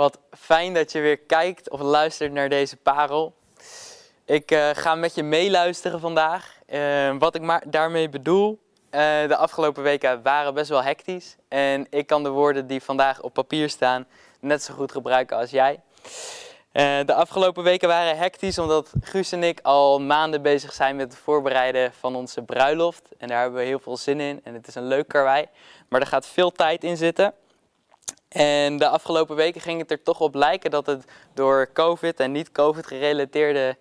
Wat fijn dat je weer kijkt of luistert naar deze parel. Ik uh, ga met je meeluisteren vandaag. Uh, wat ik maar daarmee bedoel, uh, de afgelopen weken waren best wel hectisch. En ik kan de woorden die vandaag op papier staan net zo goed gebruiken als jij. de afgelopen weken waren hectisch omdat Guus en ik al maanden bezig zijn met het voorbereiden van onze bruiloft. En daar hebben we heel veel zin in en het is een leuk karwei. Maar er gaat veel tijd in zitten. En de afgelopen weken ging het er toch op lijken dat het door COVID en niet COVID gerelateerde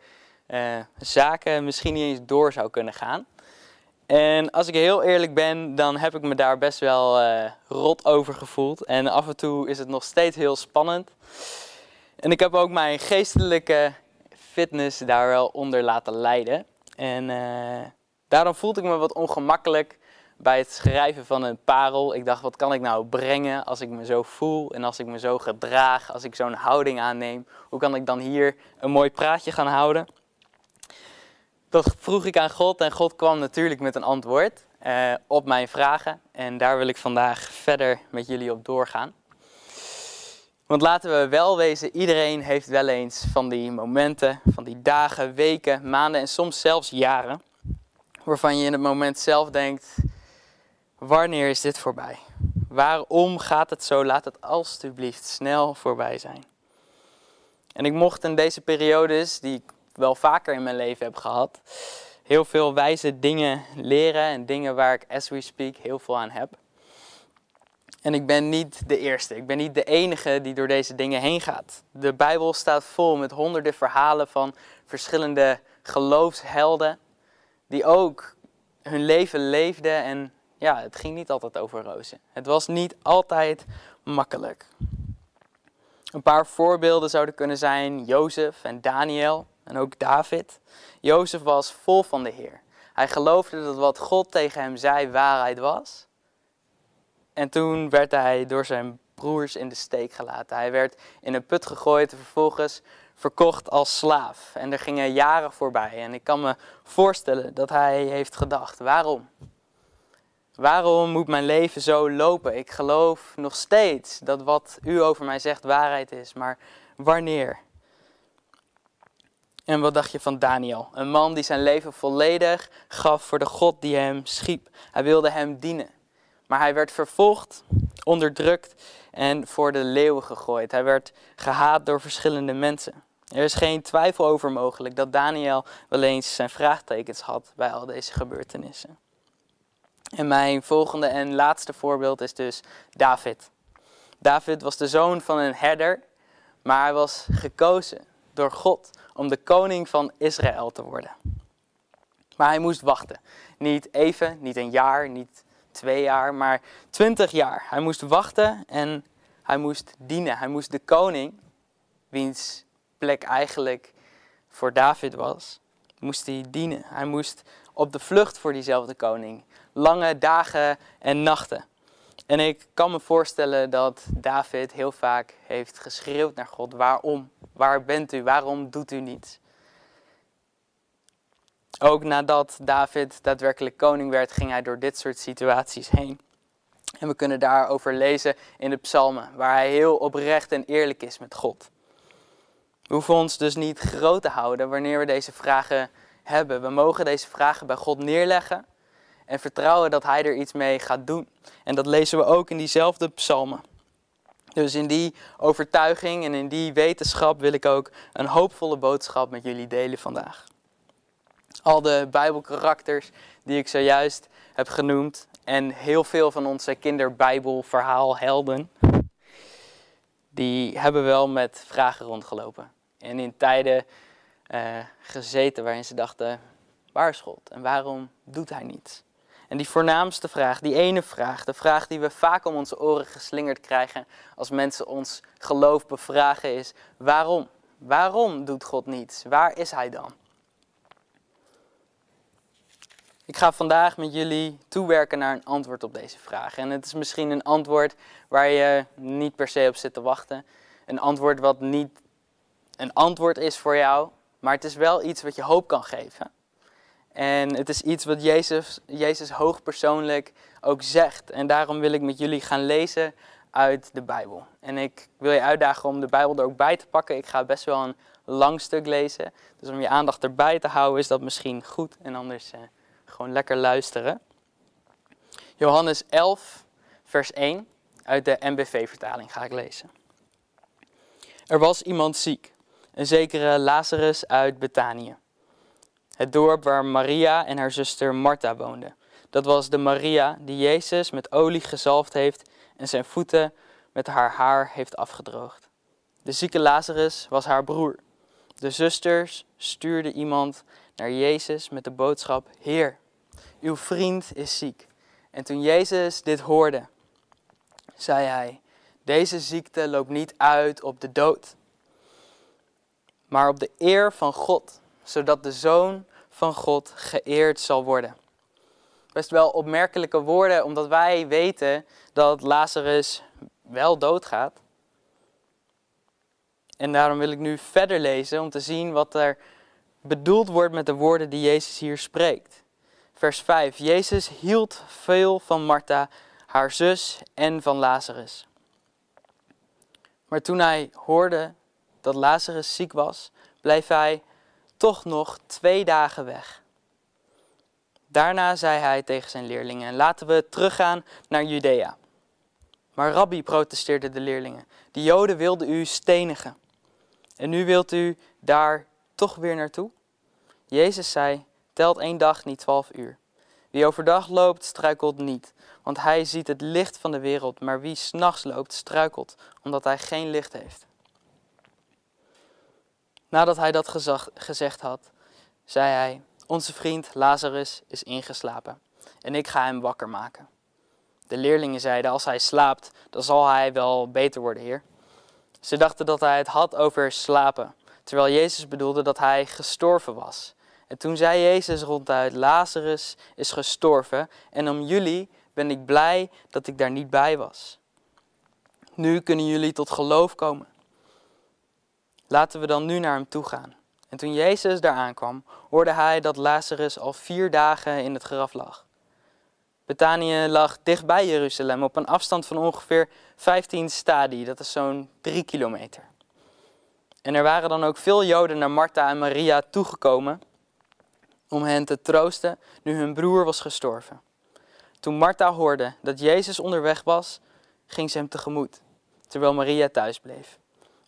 uh, zaken misschien niet eens door zou kunnen gaan. En als ik heel eerlijk ben, dan heb ik me daar best wel uh, rot over gevoeld. En af en toe is het nog steeds heel spannend. En ik heb ook mijn geestelijke fitness daar wel onder laten leiden. En uh, daarom voelde ik me wat ongemakkelijk bij het schrijven van een parel. Ik dacht, wat kan ik nou brengen als ik me zo voel en als ik me zo gedraag, als ik zo'n houding aanneem? Hoe kan ik dan hier een mooi praatje gaan houden? Dat vroeg ik aan God en God kwam natuurlijk met een antwoord eh, op mijn vragen. En daar wil ik vandaag verder met jullie op doorgaan. Want laten we wel wezen, iedereen heeft wel eens van die momenten, van die dagen, weken, maanden en soms zelfs jaren, waarvan je in het moment zelf denkt, Wanneer is dit voorbij? Waarom gaat het zo? Laat het alstublieft snel voorbij zijn. En ik mocht in deze periodes, die ik wel vaker in mijn leven heb gehad, heel veel wijze dingen leren en dingen waar ik, as we speak, heel veel aan heb. En ik ben niet de eerste, ik ben niet de enige die door deze dingen heen gaat. De Bijbel staat vol met honderden verhalen van verschillende geloofshelden, die ook hun leven leefden en ja, het ging niet altijd over rozen. Het was niet altijd makkelijk. Een paar voorbeelden zouden kunnen zijn Jozef en Daniel en ook David. Jozef was vol van de Heer. Hij geloofde dat wat God tegen hem zei waarheid was. En toen werd hij door zijn broers in de steek gelaten. Hij werd in een put gegooid en vervolgens verkocht als slaaf. En er gingen jaren voorbij. En ik kan me voorstellen dat hij heeft gedacht: waarom? Waarom moet mijn leven zo lopen? Ik geloof nog steeds dat wat u over mij zegt waarheid is, maar wanneer? En wat dacht je van Daniel? Een man die zijn leven volledig gaf voor de God die hem schiep. Hij wilde hem dienen. Maar hij werd vervolgd, onderdrukt en voor de leeuwen gegooid. Hij werd gehaat door verschillende mensen. Er is geen twijfel over mogelijk dat Daniel wel eens zijn vraagtekens had bij al deze gebeurtenissen. En mijn volgende en laatste voorbeeld is dus David. David was de zoon van een herder, maar hij was gekozen door God om de koning van Israël te worden. Maar hij moest wachten. Niet even, niet een jaar, niet twee jaar, maar twintig jaar. Hij moest wachten en hij moest dienen. Hij moest de koning, wiens plek eigenlijk voor David was, moest hij dienen. Hij moest op de vlucht voor diezelfde koning lange dagen en nachten. En ik kan me voorstellen dat David heel vaak heeft geschreeuwd naar God: Waarom? Waar bent u? Waarom doet u niets? Ook nadat David daadwerkelijk koning werd, ging hij door dit soort situaties heen. En we kunnen daarover lezen in de psalmen, waar hij heel oprecht en eerlijk is met God. We hoeven ons dus niet groot te houden wanneer we deze vragen hebben. We mogen deze vragen bij God neerleggen en vertrouwen dat Hij er iets mee gaat doen. En dat lezen we ook in diezelfde psalmen. Dus in die overtuiging en in die wetenschap wil ik ook een hoopvolle boodschap met jullie delen vandaag. Al de Bijbelkarakters die ik zojuist heb genoemd en heel veel van onze kinderbijbelverhaalhelden, die hebben wel met vragen rondgelopen. En in tijden uh, gezeten waarin ze dachten, waar is God en waarom doet hij niets? En die voornaamste vraag, die ene vraag, de vraag die we vaak om onze oren geslingerd krijgen als mensen ons geloof bevragen is, waarom? Waarom doet God niets? Waar is Hij dan? Ik ga vandaag met jullie toewerken naar een antwoord op deze vraag. En het is misschien een antwoord waar je niet per se op zit te wachten. Een antwoord wat niet een antwoord is voor jou, maar het is wel iets wat je hoop kan geven. En het is iets wat Jezus, Jezus hoogpersoonlijk ook zegt. En daarom wil ik met jullie gaan lezen uit de Bijbel. En ik wil je uitdagen om de Bijbel er ook bij te pakken. Ik ga best wel een lang stuk lezen. Dus om je aandacht erbij te houden is dat misschien goed. En anders eh, gewoon lekker luisteren. Johannes 11, vers 1 uit de MBV-vertaling ga ik lezen. Er was iemand ziek, een zekere Lazarus uit Betanië. Het dorp waar Maria en haar zuster Martha woonden. Dat was de Maria die Jezus met olie gezalfd heeft en zijn voeten met haar haar heeft afgedroogd. De zieke Lazarus was haar broer. De zusters stuurden iemand naar Jezus met de boodschap: Heer, uw vriend is ziek. En toen Jezus dit hoorde, zei hij: Deze ziekte loopt niet uit op de dood, maar op de eer van God, zodat de Zoon van God geëerd zal worden. Best wel opmerkelijke woorden, omdat wij weten dat Lazarus wel doodgaat. En daarom wil ik nu verder lezen om te zien wat er bedoeld wordt met de woorden die Jezus hier spreekt. Vers 5. Jezus hield veel van Martha, haar zus en van Lazarus. Maar toen hij hoorde dat Lazarus ziek was, bleef hij toch nog twee dagen weg. Daarna zei hij tegen zijn leerlingen: Laten we teruggaan naar Judea. Maar rabbi, protesteerden de leerlingen, de Joden wilden u stenigen. En nu wilt u daar toch weer naartoe? Jezus zei: Telt één dag niet twaalf uur. Wie overdag loopt, struikelt niet, want hij ziet het licht van de wereld. Maar wie s'nachts loopt, struikelt, omdat hij geen licht heeft. Nadat hij dat gezegd had, zei hij: Onze vriend Lazarus is ingeslapen en ik ga hem wakker maken. De leerlingen zeiden: Als hij slaapt, dan zal hij wel beter worden, Heer. Ze dachten dat hij het had over slapen, terwijl Jezus bedoelde dat hij gestorven was. En toen zei Jezus ronduit: Lazarus is gestorven en om jullie ben ik blij dat ik daar niet bij was. Nu kunnen jullie tot geloof komen. Laten we dan nu naar hem toe gaan. En toen Jezus daar aankwam, hoorde hij dat Lazarus al vier dagen in het graf lag. Betanië lag dichtbij Jeruzalem op een afstand van ongeveer 15 stadie, dat is zo'n drie kilometer. En er waren dan ook veel Joden naar Martha en Maria toegekomen om hen te troosten nu hun broer was gestorven. Toen Martha hoorde dat Jezus onderweg was, ging ze hem tegemoet, terwijl Maria thuis bleef.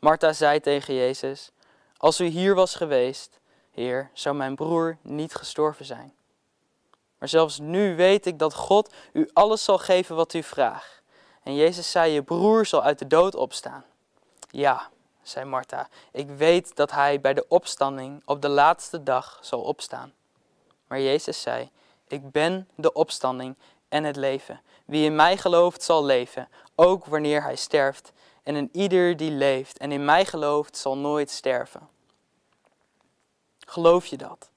Martha zei tegen Jezus: Als u hier was geweest, Heer, zou mijn broer niet gestorven zijn. Maar zelfs nu weet ik dat God u alles zal geven wat u vraagt. En Jezus zei: Je broer zal uit de dood opstaan. Ja, zei Martha, ik weet dat hij bij de opstanding op de laatste dag zal opstaan. Maar Jezus zei: Ik ben de opstanding en het leven. Wie in mij gelooft zal leven, ook wanneer hij sterft. En in ieder die leeft en in mij gelooft zal nooit sterven. Geloof je dat?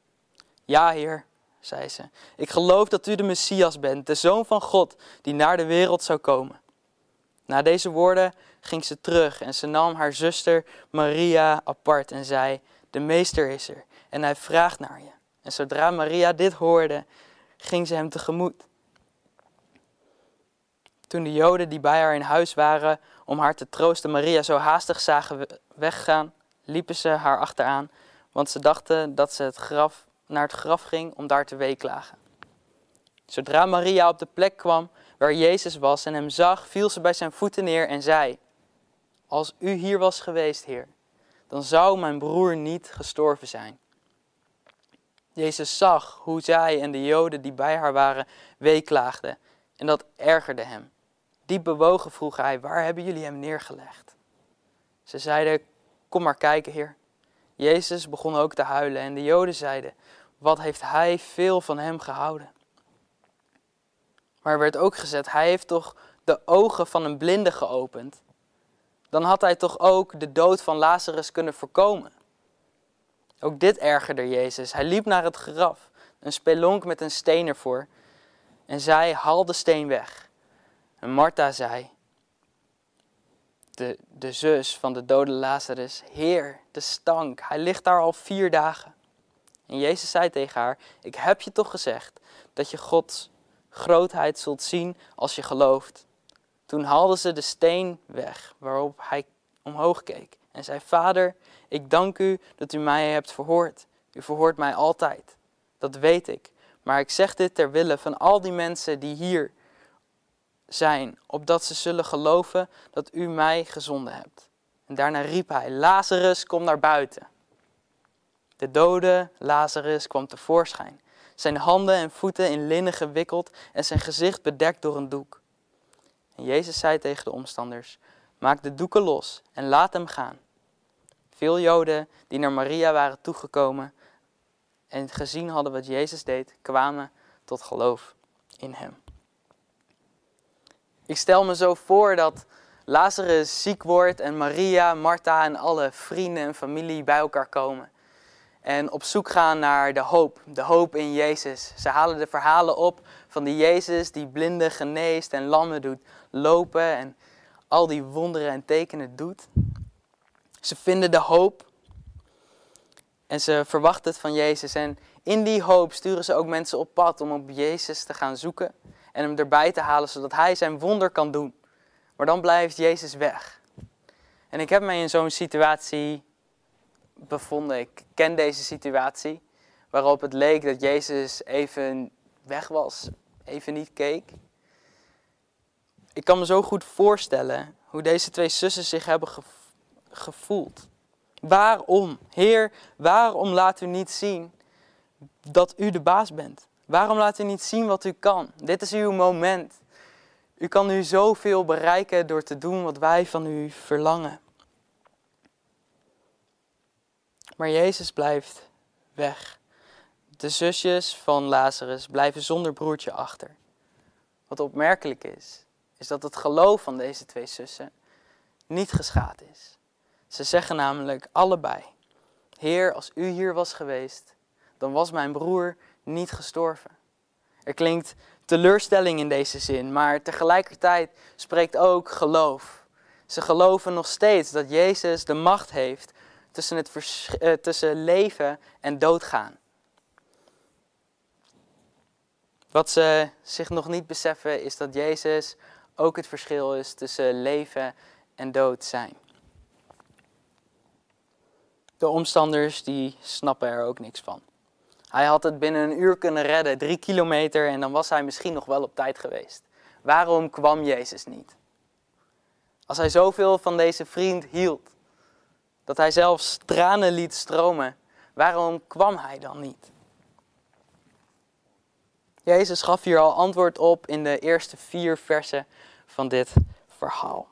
Ja, Heer, zei ze. Ik geloof dat u de Messias bent, de Zoon van God, die naar de wereld zou komen. Na deze woorden ging ze terug en ze nam haar zuster Maria apart en zei: De meester is er en hij vraagt naar je. En zodra Maria dit hoorde, ging ze hem tegemoet. Toen de Joden die bij haar in huis waren om haar te troosten Maria zo haastig zagen weggaan, liepen ze haar achteraan, want ze dachten dat ze het graf, naar het graf ging om daar te weeklagen. Zodra Maria op de plek kwam waar Jezus was en hem zag, viel ze bij zijn voeten neer en zei: Als u hier was geweest, Heer, dan zou mijn broer niet gestorven zijn. Jezus zag hoe zij en de Joden die bij haar waren weeklaagden en dat ergerde hem. Diep bewogen vroeg hij, waar hebben jullie hem neergelegd? Ze zeiden, kom maar kijken, Heer. Jezus begon ook te huilen en de Joden zeiden, wat heeft hij veel van hem gehouden? Maar er werd ook gezet, hij heeft toch de ogen van een blinde geopend. Dan had hij toch ook de dood van Lazarus kunnen voorkomen. Ook dit ergerde Jezus. Hij liep naar het graf, een spelonk met een steen ervoor, en zij haal de steen weg. En Martha zei, de, de zus van de dode Lazarus, Heer, de stank, hij ligt daar al vier dagen. En Jezus zei tegen haar, ik heb je toch gezegd dat je Gods grootheid zult zien als je gelooft. Toen haalden ze de steen weg waarop hij omhoog keek en zei: Vader, ik dank u dat u mij hebt verhoord. U verhoort mij altijd. Dat weet ik. Maar ik zeg dit ter wille van al die mensen die hier zijn, opdat ze zullen geloven dat u mij gezonden hebt. En daarna riep hij: Lazarus, kom naar buiten. De dode Lazarus kwam tevoorschijn, zijn handen en voeten in linnen gewikkeld en zijn gezicht bedekt door een doek. En Jezus zei tegen de omstanders: Maak de doeken los en laat hem gaan. Veel Joden die naar Maria waren toegekomen en gezien hadden wat Jezus deed, kwamen tot geloof in hem. Ik stel me zo voor dat Lazarus ziek wordt en Maria, Martha en alle vrienden en familie bij elkaar komen. En op zoek gaan naar de hoop, de hoop in Jezus. Ze halen de verhalen op van die Jezus die blinden geneest en lammen doet lopen en al die wonderen en tekenen doet. Ze vinden de hoop en ze verwachten het van Jezus. En in die hoop sturen ze ook mensen op pad om op Jezus te gaan zoeken en hem erbij te halen zodat hij zijn wonder kan doen. Maar dan blijft Jezus weg. En ik heb mij in zo'n situatie bevonden. Ik ken deze situatie waarop het leek dat Jezus even weg was, even niet keek. Ik kan me zo goed voorstellen hoe deze twee zussen zich hebben gevoeld. Waarom, Heer, waarom laat u niet zien dat u de baas bent? Waarom laat u niet zien wat u kan? Dit is uw moment. U kan nu zoveel bereiken door te doen wat wij van u verlangen. Maar Jezus blijft weg. De zusjes van Lazarus blijven zonder broertje achter. Wat opmerkelijk is, is dat het geloof van deze twee zussen niet geschaad is. Ze zeggen namelijk allebei: Heer, als u hier was geweest, dan was mijn broer niet gestorven. Er klinkt teleurstelling in deze zin, maar tegelijkertijd spreekt ook geloof. Ze geloven nog steeds dat Jezus de macht heeft tussen, het uh, tussen leven en doodgaan. Wat ze zich nog niet beseffen is dat Jezus ook het verschil is tussen leven en dood zijn. De omstanders die snappen er ook niks van. Hij had het binnen een uur kunnen redden, drie kilometer, en dan was hij misschien nog wel op tijd geweest. Waarom kwam Jezus niet? Als hij zoveel van deze vriend hield, dat hij zelfs tranen liet stromen, waarom kwam hij dan niet? Jezus gaf hier al antwoord op in de eerste vier versen van dit verhaal.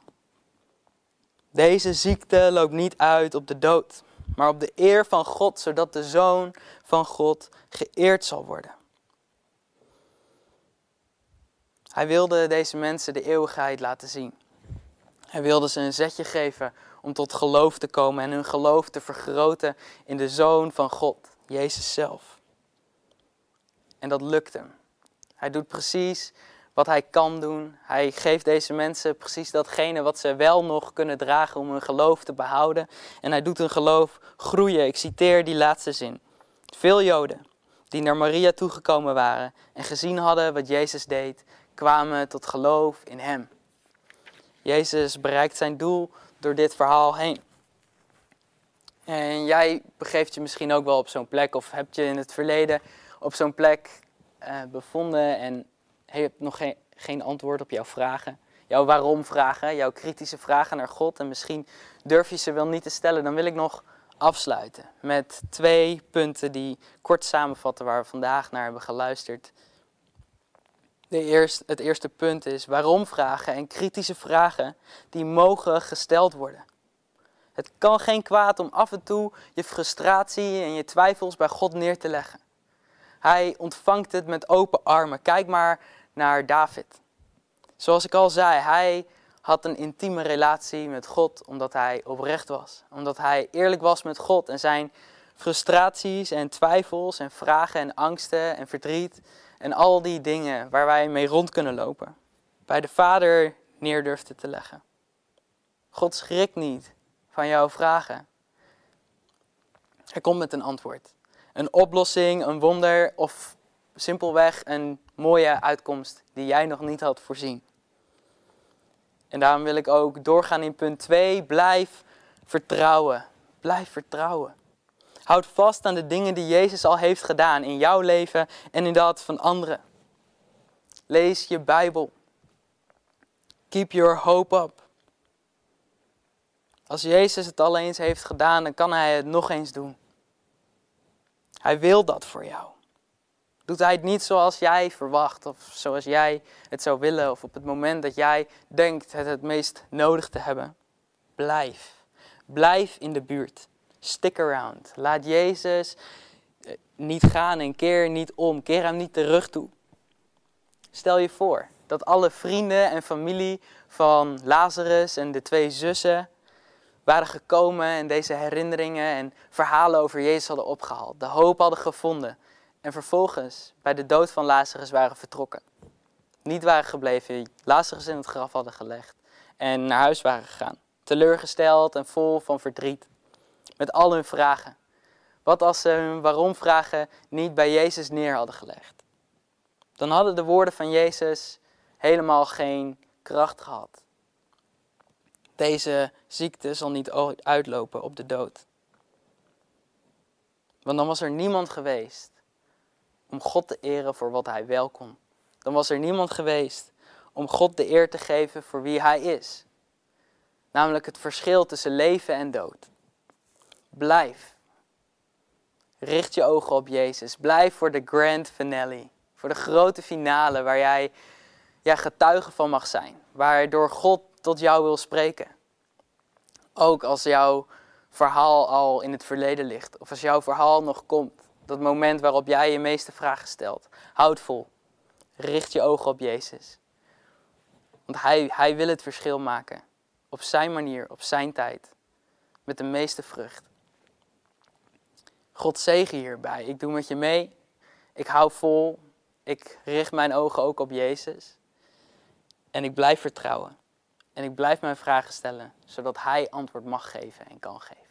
Deze ziekte loopt niet uit op de dood, maar op de eer van God, zodat de Zoon van God geëerd zal worden. Hij wilde deze mensen de eeuwigheid laten zien. Hij wilde ze een zetje geven om tot geloof te komen en hun geloof te vergroten in de Zoon van God, Jezus zelf. En dat lukt hem. Hij doet precies wat hij kan doen. Hij geeft deze mensen precies datgene wat ze wel nog kunnen dragen om hun geloof te behouden. En hij doet hun geloof groeien. Ik citeer die laatste zin. Veel Joden die naar Maria toegekomen waren en gezien hadden wat Jezus deed, kwamen tot geloof in hem. Jezus bereikt zijn doel door dit verhaal heen. En jij begeeft je misschien ook wel op zo'n plek of heb je in het verleden op zo'n plek uh, bevonden en hebt nog geen, geen antwoord op jouw vragen. Jouw waarom vragen, jouw kritische vragen naar God en misschien durf je ze wel niet te stellen. Dan wil ik nog afsluiten met twee punten die kort samenvatten waar we vandaag naar hebben geluisterd. De eerste, het eerste punt is waarom vragen en kritische vragen die mogen gesteld worden. Het kan geen kwaad om af en toe je frustratie en je twijfels bij God neer te leggen. Hij ontvangt het met open armen. Kijk maar naar David. Zoals ik al zei, hij had een intieme relatie met God omdat hij oprecht was. Omdat hij eerlijk was met God en zijn frustraties en twijfels en vragen en angsten en verdriet en al die dingen waar wij mee rond kunnen lopen, bij de Vader neer durfde te leggen. God schrikt niet van jouw vragen. Hij komt met een antwoord. Een oplossing, een wonder of simpelweg een mooie uitkomst die jij nog niet had voorzien. En daarom wil ik ook doorgaan in punt 2. Blijf vertrouwen. Blijf vertrouwen. Houd vast aan de dingen die Jezus al heeft gedaan in jouw leven en in dat van anderen. Lees je Bijbel. Keep your hope up. Als Jezus het al eens heeft gedaan, dan kan Hij het nog eens doen. Hij wil dat voor jou. Doet Hij het niet zoals jij verwacht of zoals jij het zou willen of op het moment dat jij denkt het het meest nodig te hebben? Blijf. Blijf in de buurt. Stick around. Laat Jezus eh, niet gaan en keer niet om. Keer hem niet de rug toe. Stel je voor dat alle vrienden en familie van Lazarus en de twee zussen waren gekomen en deze herinneringen en verhalen over Jezus hadden opgehaald. De hoop hadden gevonden. En vervolgens bij de dood van Lazarus waren vertrokken. Niet waren gebleven, Lazarus in het graf hadden gelegd en naar huis waren gegaan. Teleurgesteld en vol van verdriet. Met al hun vragen. Wat als ze hun waarom-vragen niet bij Jezus neer hadden gelegd? Dan hadden de woorden van Jezus helemaal geen kracht gehad. Deze ziekte zal niet uitlopen op de dood. Want dan was er niemand geweest om God te eren voor wat hij wel kon. Dan was er niemand geweest om God de eer te geven voor wie hij is. Namelijk het verschil tussen leven en dood. Blijf. Richt je ogen op Jezus. Blijf voor de grand finale. Voor de grote finale waar jij ja, getuige van mag zijn. Waardoor God tot jou wil spreken. Ook als jouw verhaal al in het verleden ligt. Of als jouw verhaal nog komt. Dat moment waarop jij je meeste vragen stelt. Houd vol. Richt je ogen op Jezus. Want hij, hij wil het verschil maken. Op zijn manier, op zijn tijd. Met de meeste vrucht. God zegen hierbij. Ik doe met je mee. Ik hou vol. Ik richt mijn ogen ook op Jezus. En ik blijf vertrouwen. En ik blijf mijn vragen stellen, zodat Hij antwoord mag geven en kan geven.